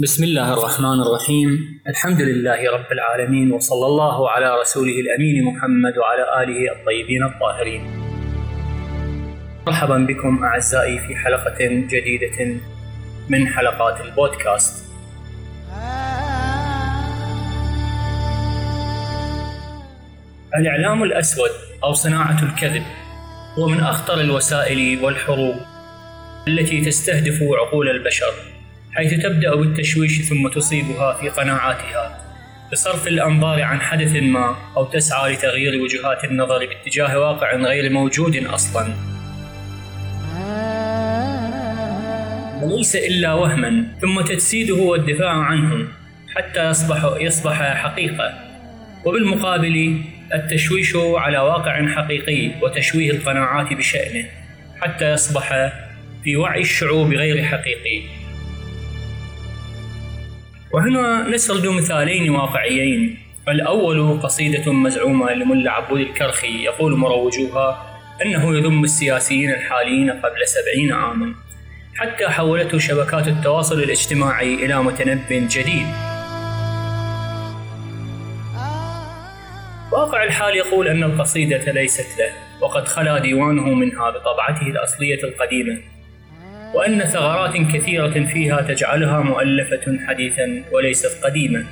بسم الله الرحمن الرحيم. الحمد لله رب العالمين وصلى الله على رسوله الأمين محمد وعلى آله الطيبين الطاهرين. مرحبا بكم أعزائي في حلقة جديدة من حلقات البودكاست. الإعلام الأسود أو صناعة الكذب هو من أخطر الوسائل والحروب التي تستهدف عقول البشر. حيث تبدأ بالتشويش ثم تصيبها في قناعاتها. بصرف الأنظار عن حدث ما أو تسعى لتغيير وجهات النظر باتجاه واقع غير موجود أصلا. وليس إلا وهما ثم تجسيده والدفاع عنه حتى يصبح يصبح حقيقة. وبالمقابل التشويش على واقع حقيقي وتشويه القناعات بشأنه حتى يصبح في وعي الشعوب غير حقيقي. وهنا نسرد مثالين واقعيين. الأول قصيدة مزعومة لملا عبود الكرخي يقول مروجوها أنه يذم السياسيين الحاليين قبل سبعين عاما حتى حولته شبكات التواصل الاجتماعي إلى متنب جديد. واقع الحال يقول أن القصيدة ليست له وقد خلا ديوانه منها بطبعته الأصلية القديمة. وأن ثغرات كثيرة فيها تجعلها مؤلفة حديثا وليست قديمة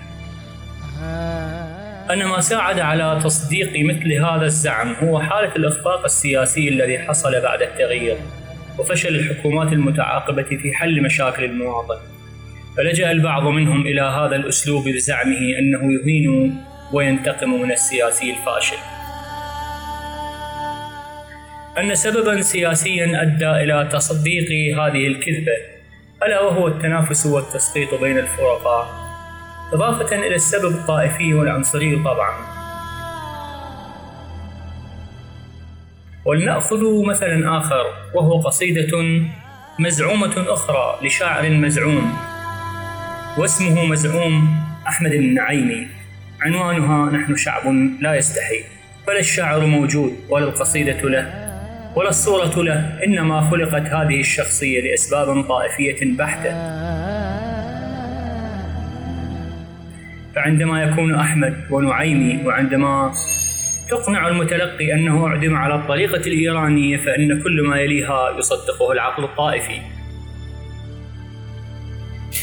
أن ما ساعد على تصديق مثل هذا الزعم هو حالة الإخفاق السياسي الذي حصل بعد التغيير وفشل الحكومات المتعاقبة في حل مشاكل المواطن. فلجأ البعض منهم إلى هذا الأسلوب بزعمه أنه يهين وينتقم من السياسي الفاشل. أن سببا سياسيا أدى إلى تصديق هذه الكذبة ألا وهو التنافس والتسقيط بين الفرقاء. إضافة إلى السبب الطائفي والعنصري طبعا. ولنأخذ مثلا آخر وهو قصيدة مزعومة أخرى لشاعر مزعوم واسمه مزعوم أحمد النعيمي. عنوانها نحن شعب لا يستحي فلا الشاعر موجود ولا القصيدة له. ولا الصورة له إنما خلقت هذه الشخصية لأسباب طائفية بحتة. فعندما يكون أحمد ونعيمي وعندما تقنع المتلقي أنه أعدم على الطريقة الإيرانية فإن كل ما يليها يصدقه العقل الطائفي.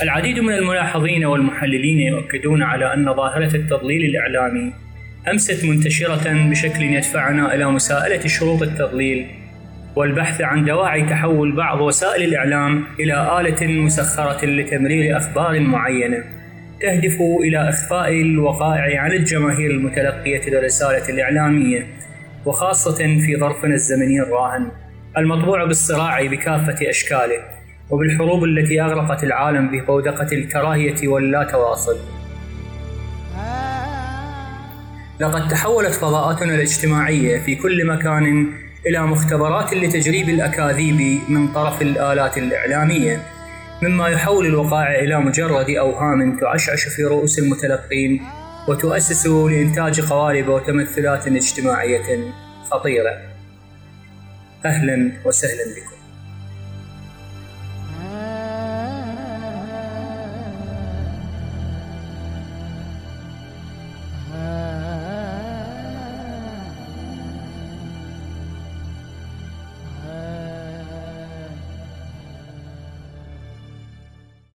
العديد من الملاحظين والمحللين يؤكدون على أن ظاهرة التضليل الإعلامي أمست منتشرة بشكل يدفعنا إلى مساءلة شروط التضليل والبحث عن دواعي تحول بعض وسائل الإعلام إلى آلة مسخرة لتمرير أخبار معينة تهدف إلى إخفاء الوقائع عن الجماهير المتلقية للرسالة الإعلامية وخاصة في ظرفنا الزمني الراهن المطبوع بالصراع بكافة أشكاله وبالحروب التي أغرقت العالم ببودقة الكراهية واللا تواصل لقد تحولت فضاءاتنا الاجتماعية في كل مكان إلى مختبرات لتجريب الأكاذيب من طرف الآلات الإعلامية مما يحول الوقائع إلى مجرد أوهام تعشعش في رؤوس المتلقين وتؤسس لإنتاج قوالب وتمثلات اجتماعية خطيرة. أهلا وسهلا بكم.